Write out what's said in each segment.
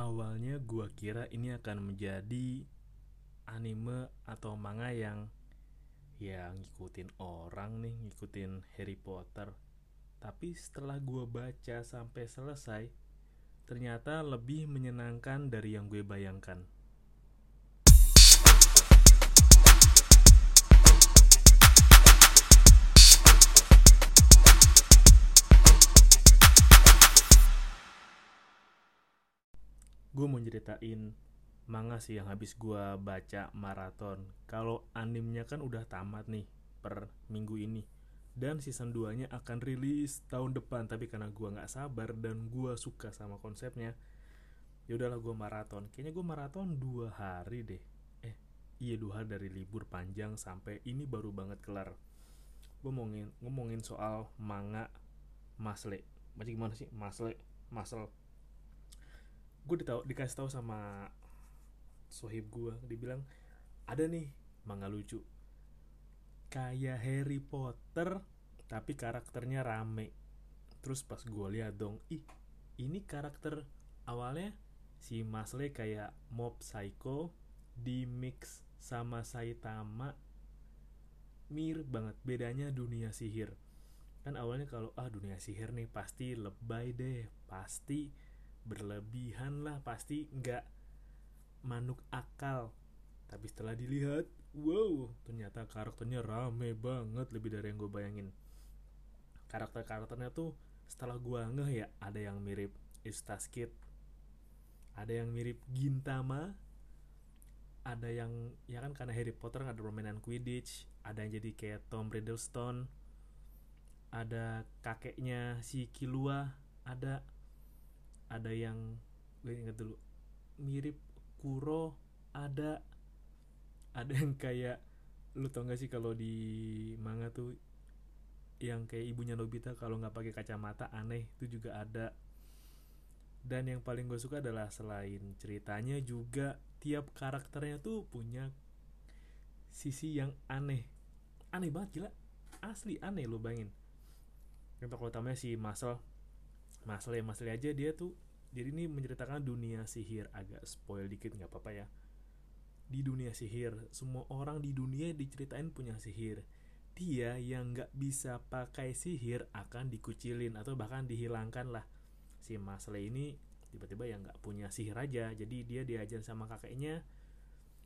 Awalnya gua kira ini akan menjadi anime atau manga yang ya ngikutin orang nih, ngikutin Harry Potter. Tapi setelah gua baca sampai selesai, ternyata lebih menyenangkan dari yang gue bayangkan. Gue mau ceritain manga sih yang habis gue baca maraton. Kalau animnya kan udah tamat nih per minggu ini. Dan season 2 nya akan rilis tahun depan Tapi karena gue nggak sabar dan gue suka sama konsepnya ya udahlah gue maraton Kayaknya gue maraton dua hari deh Eh iya dua hari dari libur panjang sampai ini baru banget kelar Gue ngomongin, ngomongin soal manga Masle Macam gimana sih? Masle Masel gue ditau, dikasih tahu sama sohib gue dibilang ada nih manga lucu. Kayak Harry Potter tapi karakternya rame. Terus pas gue lihat dong ih ini karakter awalnya si Masle kayak mob psycho di mix sama Saitama. Mirip banget bedanya dunia sihir. Kan awalnya kalau ah dunia sihir nih pasti lebay deh pasti berlebihan lah pasti nggak manuk akal. Tapi setelah dilihat wow ternyata karakternya rame banget lebih dari yang gue bayangin. Karakter karakternya tuh setelah gue ngeh ya ada yang mirip Eustace Kid ada yang mirip Gintama ada yang ya kan karena Harry Potter ada permainan Quidditch ada yang jadi kayak Tom Riddlestone ada kakeknya si Kilua ada ada yang gue inget dulu mirip Kuro ada. Ada yang kayak lu tau gak sih kalau di manga tuh yang kayak ibunya Nobita kalau nggak pakai kacamata aneh itu juga ada. Dan yang paling gue suka adalah selain ceritanya juga tiap karakternya tuh punya sisi yang aneh. Aneh banget gila. Asli aneh lo bayangin. Yang tokoh utamanya si Ya Masel aja dia tuh jadi ini menceritakan dunia sihir. Agak spoil dikit nggak apa-apa ya. Di dunia sihir semua orang di dunia diceritain punya sihir. Dia yang nggak bisa pakai sihir akan dikucilin atau bahkan dihilangkan lah. Si Masle ini tiba-tiba yang nggak punya sihir aja. Jadi dia diajar sama kakeknya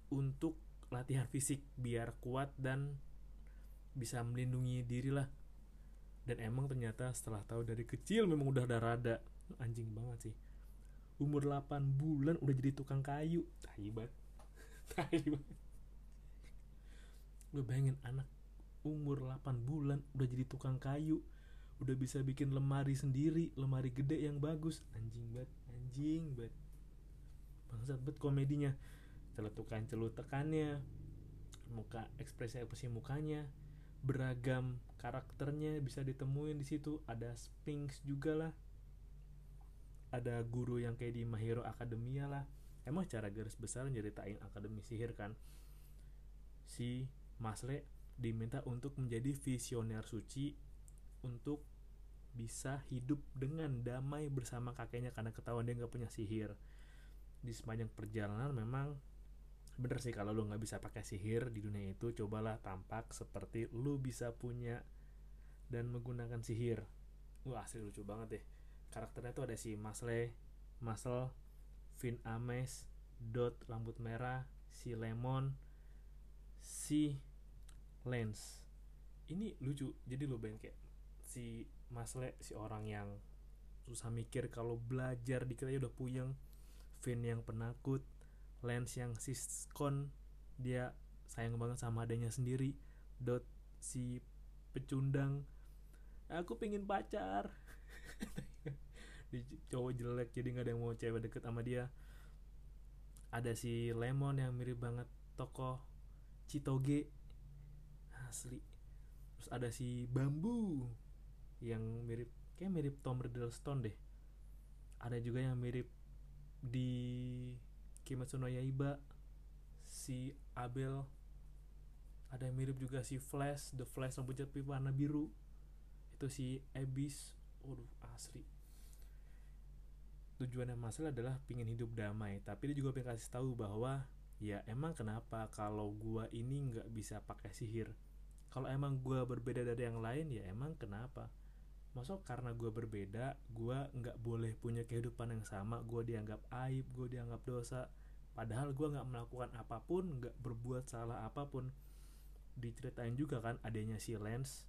untuk latihan fisik biar kuat dan bisa melindungi diri lah dan emang ternyata setelah tahu dari kecil memang udah ada rada. Anjing banget sih. Umur 8 bulan udah jadi tukang kayu. Tai banget. Tai banget. Gue bayangin anak umur 8 bulan udah jadi tukang kayu. Udah bisa bikin lemari sendiri lemari gede yang bagus. Anjing banget anjing banget. Bangsat banget komedinya. Celetukan celutekannya muka ekspresi ekspresi mukanya beragam karakternya bisa ditemuin di situ. Ada Sphinx juga lah. Ada guru yang kayak di My Hero Academia lah. Emang cara garis besar nyeritain akademi sihir kan? Si Masle diminta untuk menjadi visioner suci untuk bisa hidup dengan damai bersama kakeknya karena ketahuan dia nggak punya sihir. Di sepanjang perjalanan memang bener sih kalau lu nggak bisa pakai sihir di dunia itu cobalah tampak seperti lu bisa punya dan menggunakan sihir. Wah asli lucu banget deh. Karakternya tuh ada si Masle, Masel, Vin Ames, Dot rambut merah, si Lemon si Lens ini lucu jadi lo bayangin kayak si Masle si orang yang susah mikir kalau belajar dikit aja udah puyeng Vin yang penakut Lens yang siskon dia sayang banget sama adanya sendiri. Dot si pecundang. Aku pengen pacar. Di cowok jelek jadi nggak ada yang mau cewek deket sama dia. Ada si Lemon yang mirip banget tokoh Citoge asli. Terus ada si Bambu yang mirip kayak mirip Tom Riddleston deh. Ada juga yang mirip di Kimetsu no Yaiba si Abel. Ada yang mirip juga si Flash The Flash rambut jati warna biru. Itu si Abyss. Waduh asli. Tujuannya masalah adalah pingin hidup damai tapi dia juga pengen kasih tahu bahwa ya emang kenapa kalau gua ini nggak bisa pakai sihir? Kalau emang gua berbeda dari yang lain ya emang kenapa masuk karena gua berbeda gua nggak boleh punya kehidupan yang sama gua dianggap aib gua dianggap dosa. Padahal gua nggak melakukan apa pun nggak berbuat salah apa pun. Diceritain juga kan adanya si Lens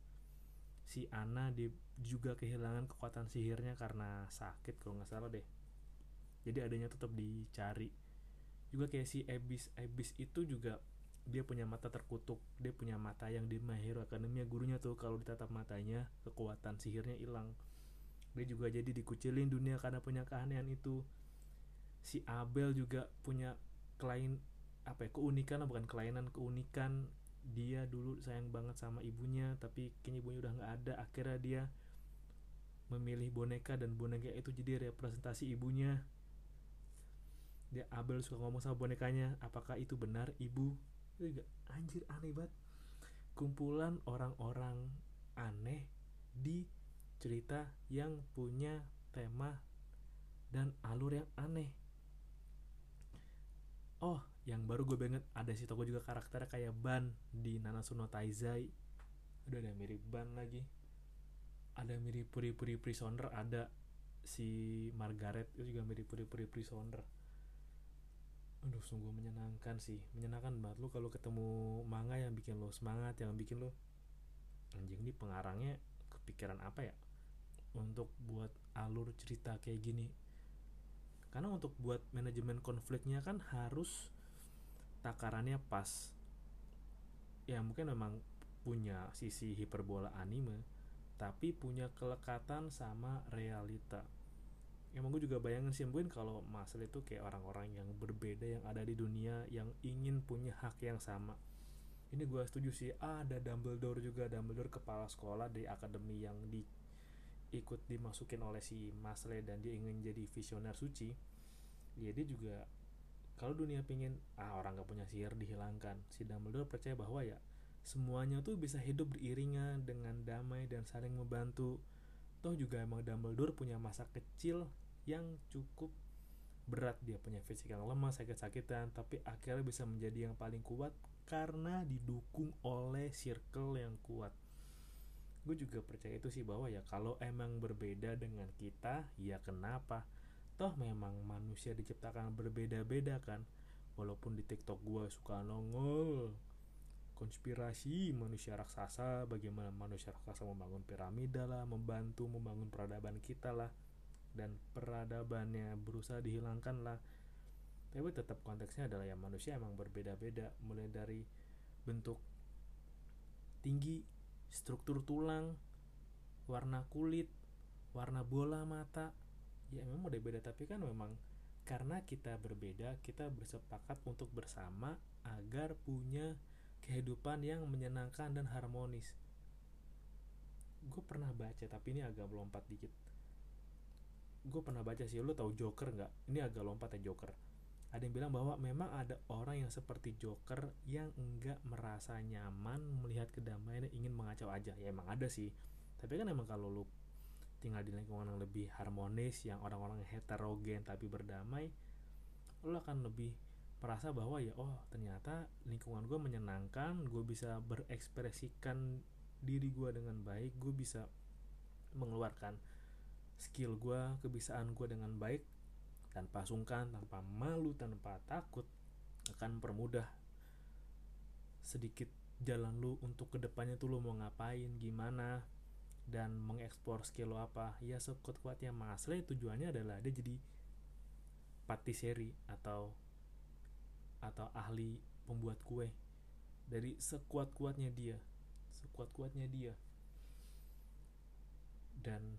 si Ana dia juga kehilangan kekuatan sihirnya karena sakit kalau nggak salah deh. Jadi adanya tetap dicari. Juga kayak si Abyss. Abyss itu juga dia punya mata terkutuk dia punya mata yang di My Hero Academia gurunya tuh kalau ditatap matanya kekuatan sihirnya hilang. Dia juga jadi dikucilin dunia karena punya keanehan itu. Si Abel juga punya klien apa ya keunikan lah bukan kelainan keunikan. Dia dulu sayang banget sama ibunya tapi kini ibunya udah nggak ada. Akhirnya dia memilih boneka dan boneka itu jadi representasi ibunya. Dia Abel suka ngomong sama bonekanya apakah itu benar ibu juga anjir aneh banget. Kumpulan orang-orang aneh di cerita yang punya tema dan alur yang aneh. Oh yang baru gue banget ada si toko juga karakternya kayak Ban di Nanatsu no Taizai. Udah ada mirip Ban lagi. Ada mirip puri-puri prisoner ada si Margaret itu juga mirip puri-puri prisoner aduh sungguh menyenangkan sih. Menyenangkan banget lu kalau ketemu manga yang bikin lo semangat yang bikin lo anjing nih pengarangnya kepikiran apa ya? Untuk buat alur cerita kayak gini. Karena untuk buat manajemen konfliknya kan harus takarannya pas. Ya mungkin memang punya sisi hiperbola anime tapi punya kelekatan sama realita emang gue juga bayangin sih mungkin kalau masalah itu kayak orang-orang yang berbeda yang ada di dunia yang ingin punya hak yang sama. Ini gue setuju sih ada Dumbledore juga Dumbledore kepala sekolah dari akademi yang di ikut dimasukin oleh si Masle dan dia ingin jadi visioner suci. Ya dia juga kalau dunia pingin ah orang gak punya sihir dihilangkan. Si Dumbledore percaya bahwa ya semuanya tuh bisa hidup beriringan dengan damai dan saling membantu. Toh juga emang Dumbledore punya masa kecil yang cukup berat. Dia punya fisik yang lemah sakit-sakitan tapi akhirnya bisa menjadi yang paling kuat karena didukung oleh circle yang kuat. Gue juga percaya itu sih bahwa ya kalau emang berbeda dengan kita ya kenapa? Toh memang manusia diciptakan berbeda-beda kan? Walaupun di tiktok gue suka nongol konspirasi manusia raksasa bagaimana manusia raksasa membangun piramida lah membantu membangun peradaban kita lah dan peradabannya berusaha dihilangkan lah. Tapi tetap konteksnya adalah ya manusia emang berbeda-beda mulai dari bentuk tinggi struktur tulang warna kulit warna bola mata. Ya memang udah beda tapi kan memang karena kita berbeda kita bersepakat untuk bersama agar punya kehidupan yang menyenangkan dan harmonis. Gue pernah baca tapi ini agak melompat dikit gue pernah baca sih lo tau Joker nggak? Ini agak lompat ya Joker. Ada yang bilang bahwa memang ada orang yang seperti Joker yang enggak merasa nyaman melihat kedamaian dan ingin mengacau aja. Ya emang ada sih. Tapi kan emang kalau lo tinggal di lingkungan yang lebih harmonis yang orang-orang heterogen tapi berdamai lo akan lebih merasa bahwa ya oh ternyata lingkungan gue menyenangkan gue bisa berekspresikan diri gue dengan baik gue bisa mengeluarkan skill gue, kebiasaan gue dengan baik tanpa sungkan, tanpa malu, tanpa takut. akan mempermudah sedikit jalan lu untuk ke depannya tuh lu mau ngapain gimana dan mengekspor skill lo apa. Ya sekuat kuatnya Masle tujuannya adalah dia jadi patiseri atau atau ahli pembuat kue. Dari sekuat kuatnya dia sekuat kuatnya dia. Dan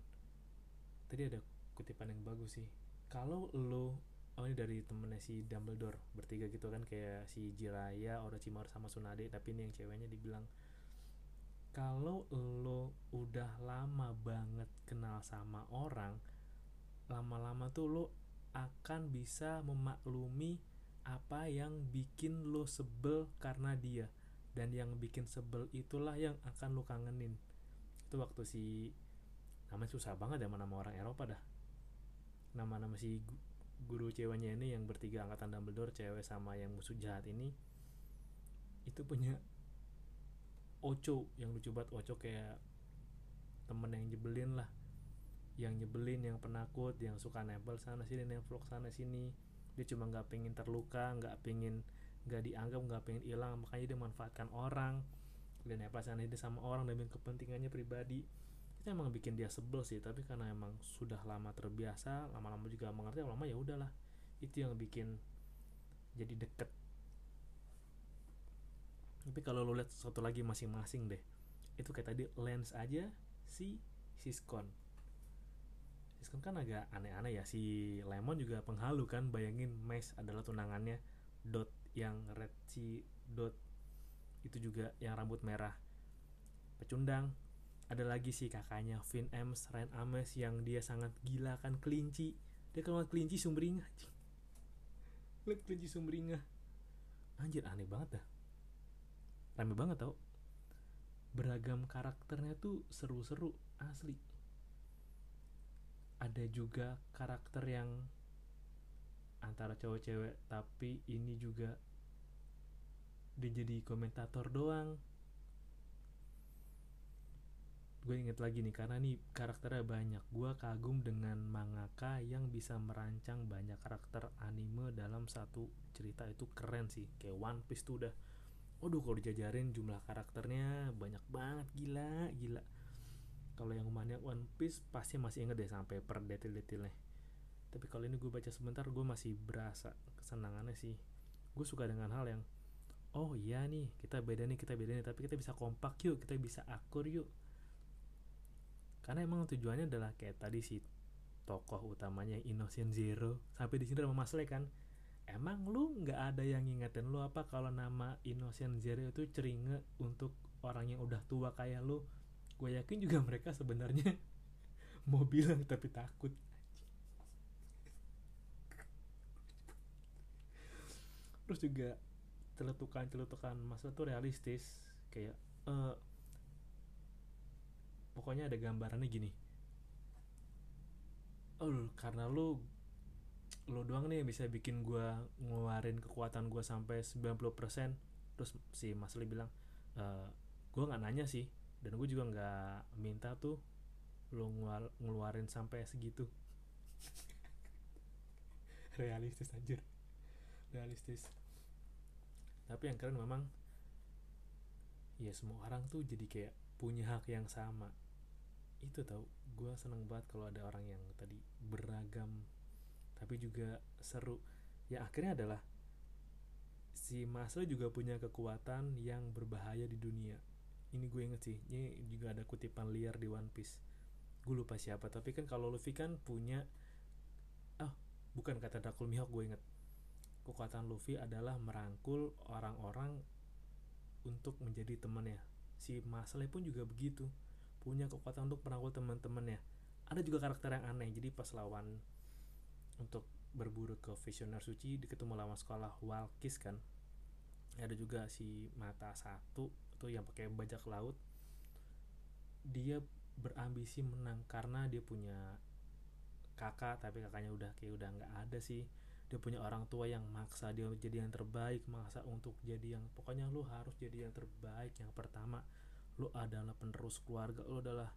tadi ada kutipan yang bagus sih. Kalau lo oh ini dari temennya si Dumbledore bertiga gitu kan kayak si Jiraya, Orochimaru sama Tsunade tapi ini yang ceweknya dibilang kalau lo udah lama banget kenal sama orang lama-lama tuh lo akan bisa memaklumi apa yang bikin lo sebel karena dia. Dan yang bikin sebel itulah yang akan lo kangenin. Itu waktu si namanya susah banget ya nama orang Eropa dah. Nama-nama si guru ceweknya ini yang bertiga angkatan Dumbledore cewek sama yang musuh jahat ini itu punya Ocho. Yang lucu banget Ocho kayak temen yang nyebelin lah. Yang nyebelin yang penakut yang suka nempel sana sini nempel sana sini. Dia cuma nggak pengen terluka nggak pengen nggak dianggap nggak pengen hilang. Makanya dia manfaatkan orang. Dan nempel sana sini sama orang demi kepentingannya pribadi itu emang bikin dia sebel sih tapi karena emang sudah lama terbiasa lama-lama juga mengerti lama ya udahlah. Itu yang bikin jadi deket. Tapi kalau lo lihat satu lagi masing-masing deh itu kayak tadi lens aja si siskon. Siskon kan agak aneh-aneh ya si lemon juga penghalu kan bayangin mesh adalah tunangannya dot yang red si dot itu juga yang rambut merah. Pecundang ada lagi sih kakaknya Vin Ems, Ryan Ames yang dia sangat gila kan kelinci. Dia kalau kelinci sumringah lihat kelinci sumringah. Anjir aneh banget dah. Rame banget tau. Beragam karakternya tuh seru-seru asli. Ada juga karakter yang antara cowok cewek tapi ini juga dia jadi komentator doang gue inget lagi nih karena nih karakternya banyak. Gue kagum dengan mangaka yang bisa merancang banyak karakter anime dalam satu cerita. Itu keren sih kayak One Piece tuh udah. Waduh kalau dijajarin jumlah karakternya banyak banget. Gila gila. Kalau yang maniak One Piece pasti masih inget deh sampai per detail-detailnya. Tapi kalau ini gue baca sebentar gue masih berasa kesenangannya sih. Gue suka dengan hal yang oh iya nih kita beda nih kita beda nih tapi kita bisa kompak yuk kita bisa akur yuk karena emang tujuannya adalah kayak tadi si tokoh utamanya Innocent Zero sampai di sini sama Mas Le kan? Emang lu nggak ada yang ngingetin lu apa kalau nama Innocent Zero itu ceringe untuk orang yang udah tua kayak lu? Gue yakin juga mereka sebenarnya mau bilang tapi takut. Terus juga celetukan-celetukan masa tuh realistis kayak uh, pokoknya ada gambarannya gini. Oh karena lu lo doang nih yang bisa bikin gue ngeluarin kekuatan gue sampai 90% terus si Mas Lee bilang e, gue nggak nanya sih dan gue juga nggak minta tuh lo ngeluarin sampai segitu. Realistis anjir. Realistis. Tapi yang keren memang ya semua orang tuh jadi kayak punya hak yang sama itu tau gue seneng banget kalau ada orang yang tadi beragam tapi juga seru. Ya akhirnya adalah si Maslo juga punya kekuatan yang berbahaya di dunia. Ini gue inget sih ini juga ada kutipan liar di One Piece. Gue lupa siapa tapi kan kalau Luffy kan punya oh bukan kata Drakul Mihawk gue inget. Kekuatan Luffy adalah merangkul orang-orang untuk menjadi temannya. Si Masle pun juga begitu punya kekuatan untuk merangkul teman-temannya. Ada juga karakter yang aneh jadi pas lawan untuk berburu ke visioner suci ketemu lawan sekolah Walkis kan. Ada juga si mata satu tuh yang pakai bajak laut. Dia berambisi menang karena dia punya kakak tapi kakaknya udah kayak udah nggak ada sih. Dia punya orang tua yang maksa dia jadi yang terbaik maksa untuk jadi yang pokoknya lu harus jadi yang terbaik yang pertama lu adalah penerus keluarga lu adalah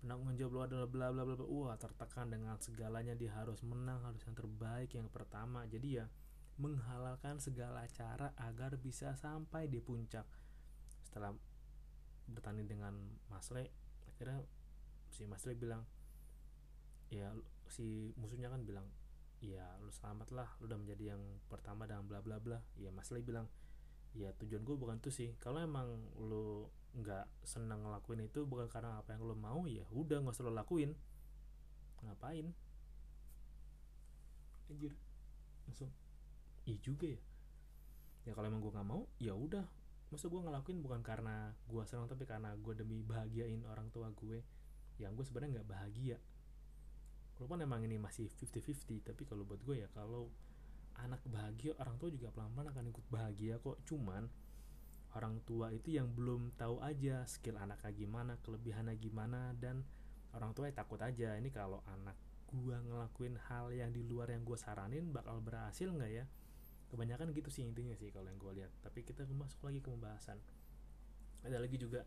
penanggung jawab lu adalah bla bla bla wah tertekan dengan segalanya dia harus menang harus yang terbaik yang pertama. Jadi ya menghalalkan segala cara agar bisa sampai di puncak. Setelah bertanding dengan Masle akhirnya si Masle bilang ya si musuhnya kan bilang ya lu selamat lah lu udah menjadi yang pertama dan bla bla bla. Ya Masle bilang ya tujuan gue bukan itu sih. Kalau emang lu nggak senang ngelakuin itu bukan karena apa yang lu mau ya udah nggak usah lu lakuin. Ngapain? Anjir. Langsung iya juga ya. Ya kalau emang gue nggak mau ya udah. Masa gue ngelakuin bukan karena gue senang tapi karena gue demi bahagiain orang tua gue yang gue sebenarnya nggak bahagia. Walaupun emang ini masih 50-50 tapi kalau buat gue ya kalau anak bahagia orang tua juga pelan-pelan akan ikut bahagia kok. Cuman orang tua itu yang belum tahu aja skill anaknya gimana kelebihannya gimana dan orang tua ya takut aja ini kalau anak gua ngelakuin hal yang di luar yang gue saranin bakal berhasil nggak ya? Kebanyakan gitu sih intinya sih kalau yang gue lihat. Tapi kita masuk lagi ke pembahasan. Ada lagi juga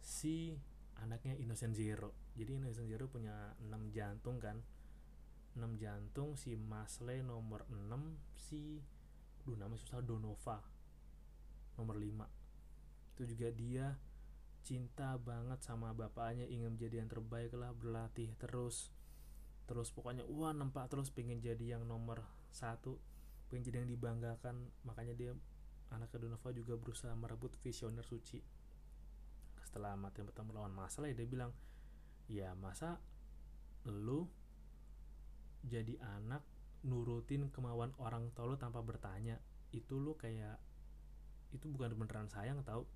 si anaknya Innocent Zero. Jadi Innocent Zero punya 6 jantung kan. 6 jantung si Masle nomor 6 si duh namanya susah Donova nomor 5 itu juga dia cinta banget sama bapaknya ingin menjadi yang terbaik lah berlatih terus. Terus pokoknya wah nempak terus pengen jadi yang nomor satu pengen jadi yang dibanggakan. Makanya dia anak Donova juga berusaha merebut visioner suci. Setelah mati pertama melawan masalah ya dia bilang ya masa lu jadi anak nurutin kemauan orang tua lu tanpa bertanya? Itu lu kayak itu bukan beneran sayang tau.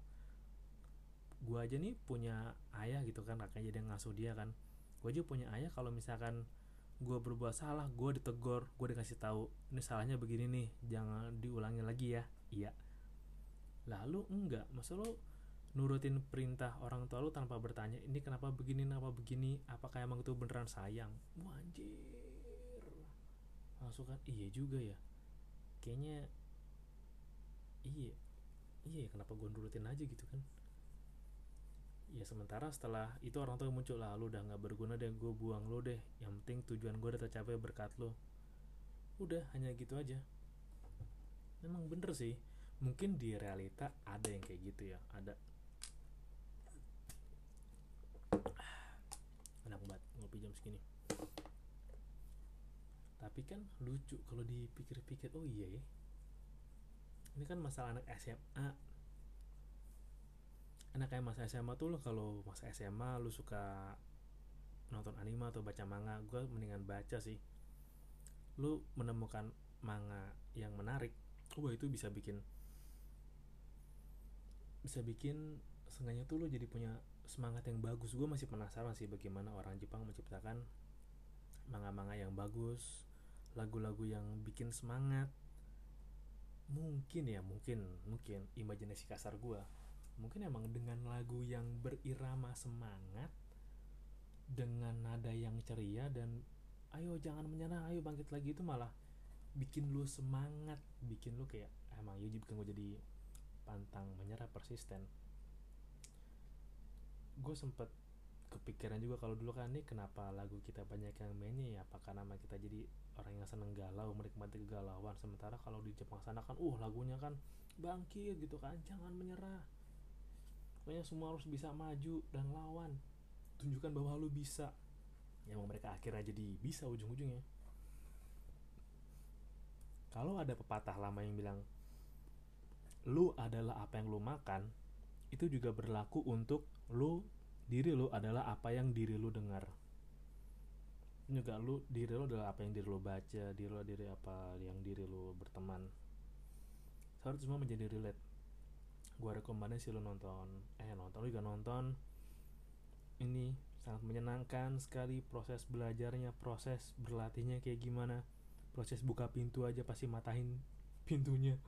Gua aja nih punya ayah gitu kan kakaknya jadi ngasuh dia kan. Gue aja punya ayah kalau misalkan gue berbuat salah gue ditegur gue dikasih tahu ini salahnya begini nih jangan diulangi lagi ya. Iya. Lalu enggak masa lo nurutin perintah orang tua lo tanpa bertanya ini kenapa begini kenapa begini? Apakah emang itu beneran sayang? Wah anjir. Langsung kan iya juga ya. Kayaknya iya iya kenapa gue nurutin aja? Gitu kan. Ya sementara setelah itu orang tua muncul lah lu udah nggak berguna deh gue buang lo deh. Yang penting tujuan gue udah tercapai berkat lo udah hanya gitu aja. Memang bener sih. Mungkin di realita ada yang kayak gitu ya ada. Enak banget ngopi jam segini. Tapi kan lucu kalau dipikir-pikir oh iya ya ini kan masalah anak SMA enak kayak masa SMA tuh lo kalau masa SMA lu suka nonton anime atau baca manga gue mendingan baca sih. Lu menemukan manga yang menarik oh itu bisa bikin bisa bikin sengaja tuh lo jadi punya semangat yang bagus. Gue masih penasaran sih bagaimana orang Jepang menciptakan manga-manga yang bagus lagu-lagu yang bikin semangat mungkin ya mungkin mungkin imajinasi kasar gue mungkin emang dengan lagu yang berirama semangat dengan nada yang ceria dan ayo jangan menyerah ayo bangkit lagi itu malah bikin lu semangat bikin lu kayak emang Yuji bikin gue jadi pantang menyerah persisten. Gue sempet kepikiran juga kalau dulu kan nih kenapa lagu kita banyak yang mainnya ya? Apakah nama kita jadi orang yang seneng galau menikmati kegalauan? Sementara kalau di Jepang sana kan uh lagunya kan bangkit gitu kan jangan menyerah. Pokoknya semua harus bisa maju dan lawan. Tunjukkan bahwa lu bisa. Yang mereka akhirnya jadi bisa ujung-ujungnya kalau ada pepatah lama yang bilang lu adalah apa yang lu makan itu juga berlaku untuk lu diri lu adalah apa yang diri lu dengar. Juga lu diri lu adalah apa yang diri lu baca diri lu diri apa yang diri lu berteman. Harus semua menjadi relate. Gue rekomendasi lo nonton. Eh nonton lo juga nonton. Ini sangat menyenangkan sekali proses belajarnya proses berlatihnya kayak gimana. Proses buka pintu aja pasti matahin pintunya.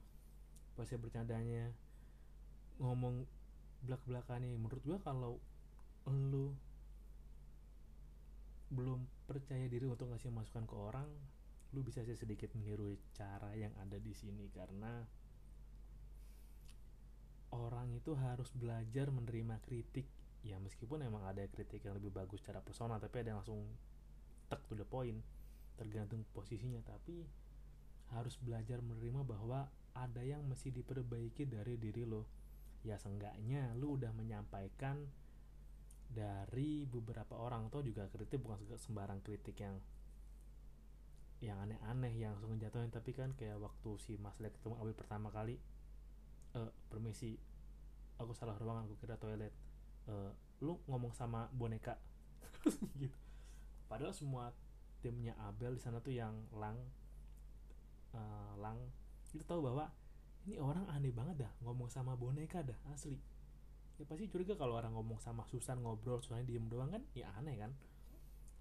Proses bercandanya. Ngomong belak belakannya menurut gue kalau lo belum percaya diri untuk ngasih masukan ke orang lu bisa sih sedikit meniru cara yang ada di sini karena orang itu harus belajar menerima kritik. Ya meskipun emang ada kritik yang lebih bagus secara personal tapi ada yang langsung tek to the point tergantung posisinya. Tapi harus belajar menerima bahwa ada yang mesti diperbaiki dari diri lo. Ya seenggaknya lu udah menyampaikan dari beberapa orang. Atau juga kritik bukan sembarang kritik yang yang aneh-aneh yang langsung jatuhin tapi kan kayak waktu si Mas Lek ketemu Abi pertama kali eh permisi aku salah ruangan aku kira toilet. Eh lu ngomong sama boneka. Gitu. Padahal semua timnya Abel di sana tuh yang lang uh, lang itu tahu bahwa ini orang aneh banget dah ngomong sama boneka dah asli ya pasti curiga kalau orang ngomong sama Susan ngobrol Susan diem doang kan? Ya aneh kan?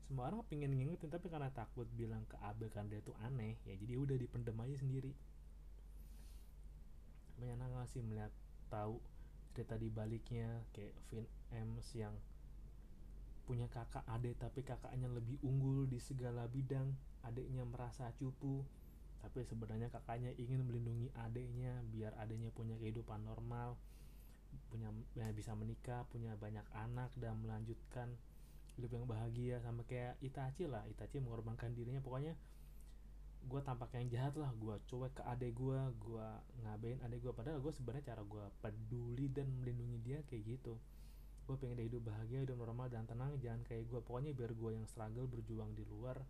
Semua orang pengen ngingetin tapi karena takut bilang ke Abel kan dia tuh aneh ya jadi udah dipendem aja sendiri. Menyenangkan sih melihat tahu cerita di baliknya kayak Vin Ems yang punya kakak adik tapi kakaknya lebih unggul di segala bidang. Adiknya merasa cupu tapi sebenarnya kakaknya ingin melindungi adiknya biar adiknya punya kehidupan normal punya ya, bisa menikah punya banyak anak dan melanjutkan hidup yang bahagia sama kayak Itachi lah. Itachi mengorbankan dirinya. Pokoknya gue tampak yang jahat lah. Gue cuek ke adek gue gue ngabain adek gue padahal gue sebenarnya cara gue peduli dan melindungi dia kayak gitu. Gue pengen dia hidup bahagia hidup normal dan tenang jangan kayak gue pokoknya biar gue yang struggle berjuang di luar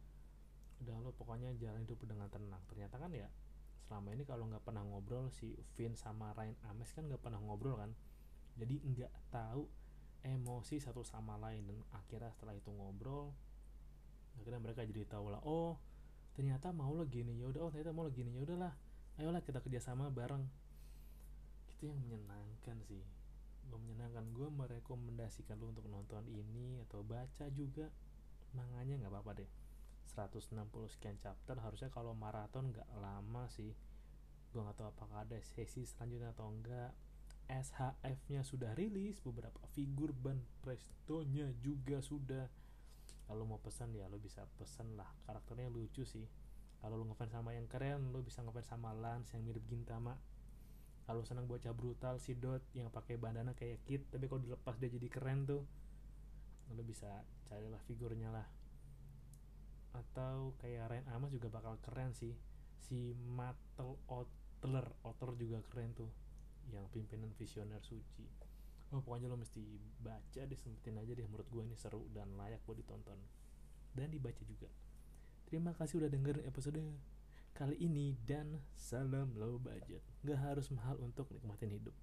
udah lo pokoknya jalan hidup dengan tenang. Ternyata kan ya selama ini kalau nggak pernah ngobrol si Vin sama Ryan Ames kan nggak pernah ngobrol kan. Jadi nggak tahu emosi satu sama lain dan akhirnya setelah itu ngobrol akhirnya mereka jadi tahu lah oh ternyata mau lo gini ya udah oh ternyata mau lo gini ya udahlah ayolah kita kerjasama bareng. Itu yang menyenangkan sih. Gue menyenangkan gue merekomendasikan lo untuk nonton ini atau baca juga manganya nggak apa-apa deh 160 sekian chapter harusnya kalau maraton nggak lama sih. Gue nggak tahu apakah ada sesi selanjutnya atau enggak SHF nya sudah rilis beberapa figur ban prestonya juga sudah. Kalau mau pesan ya lo bisa pesan lah. Karakternya lucu sih. Kalau lo ngefans sama yang keren lo bisa ngefans sama Lance yang mirip Gintama. Kalau senang bocah brutal si Dot yang pakai bandana kayak Kid tapi kalau dilepas dia jadi keren tuh lo bisa carilah figurnya lah atau kayak Ryan Amos juga bakal keren sih si Matel Otler Otler juga keren tuh yang pimpinan visioner suci oh pokoknya lo mesti baca deh sempetin aja deh menurut gue ini seru dan layak buat ditonton dan dibaca juga terima kasih udah dengerin episode kali ini dan salam low budget. Gak harus mahal untuk nikmatin hidup.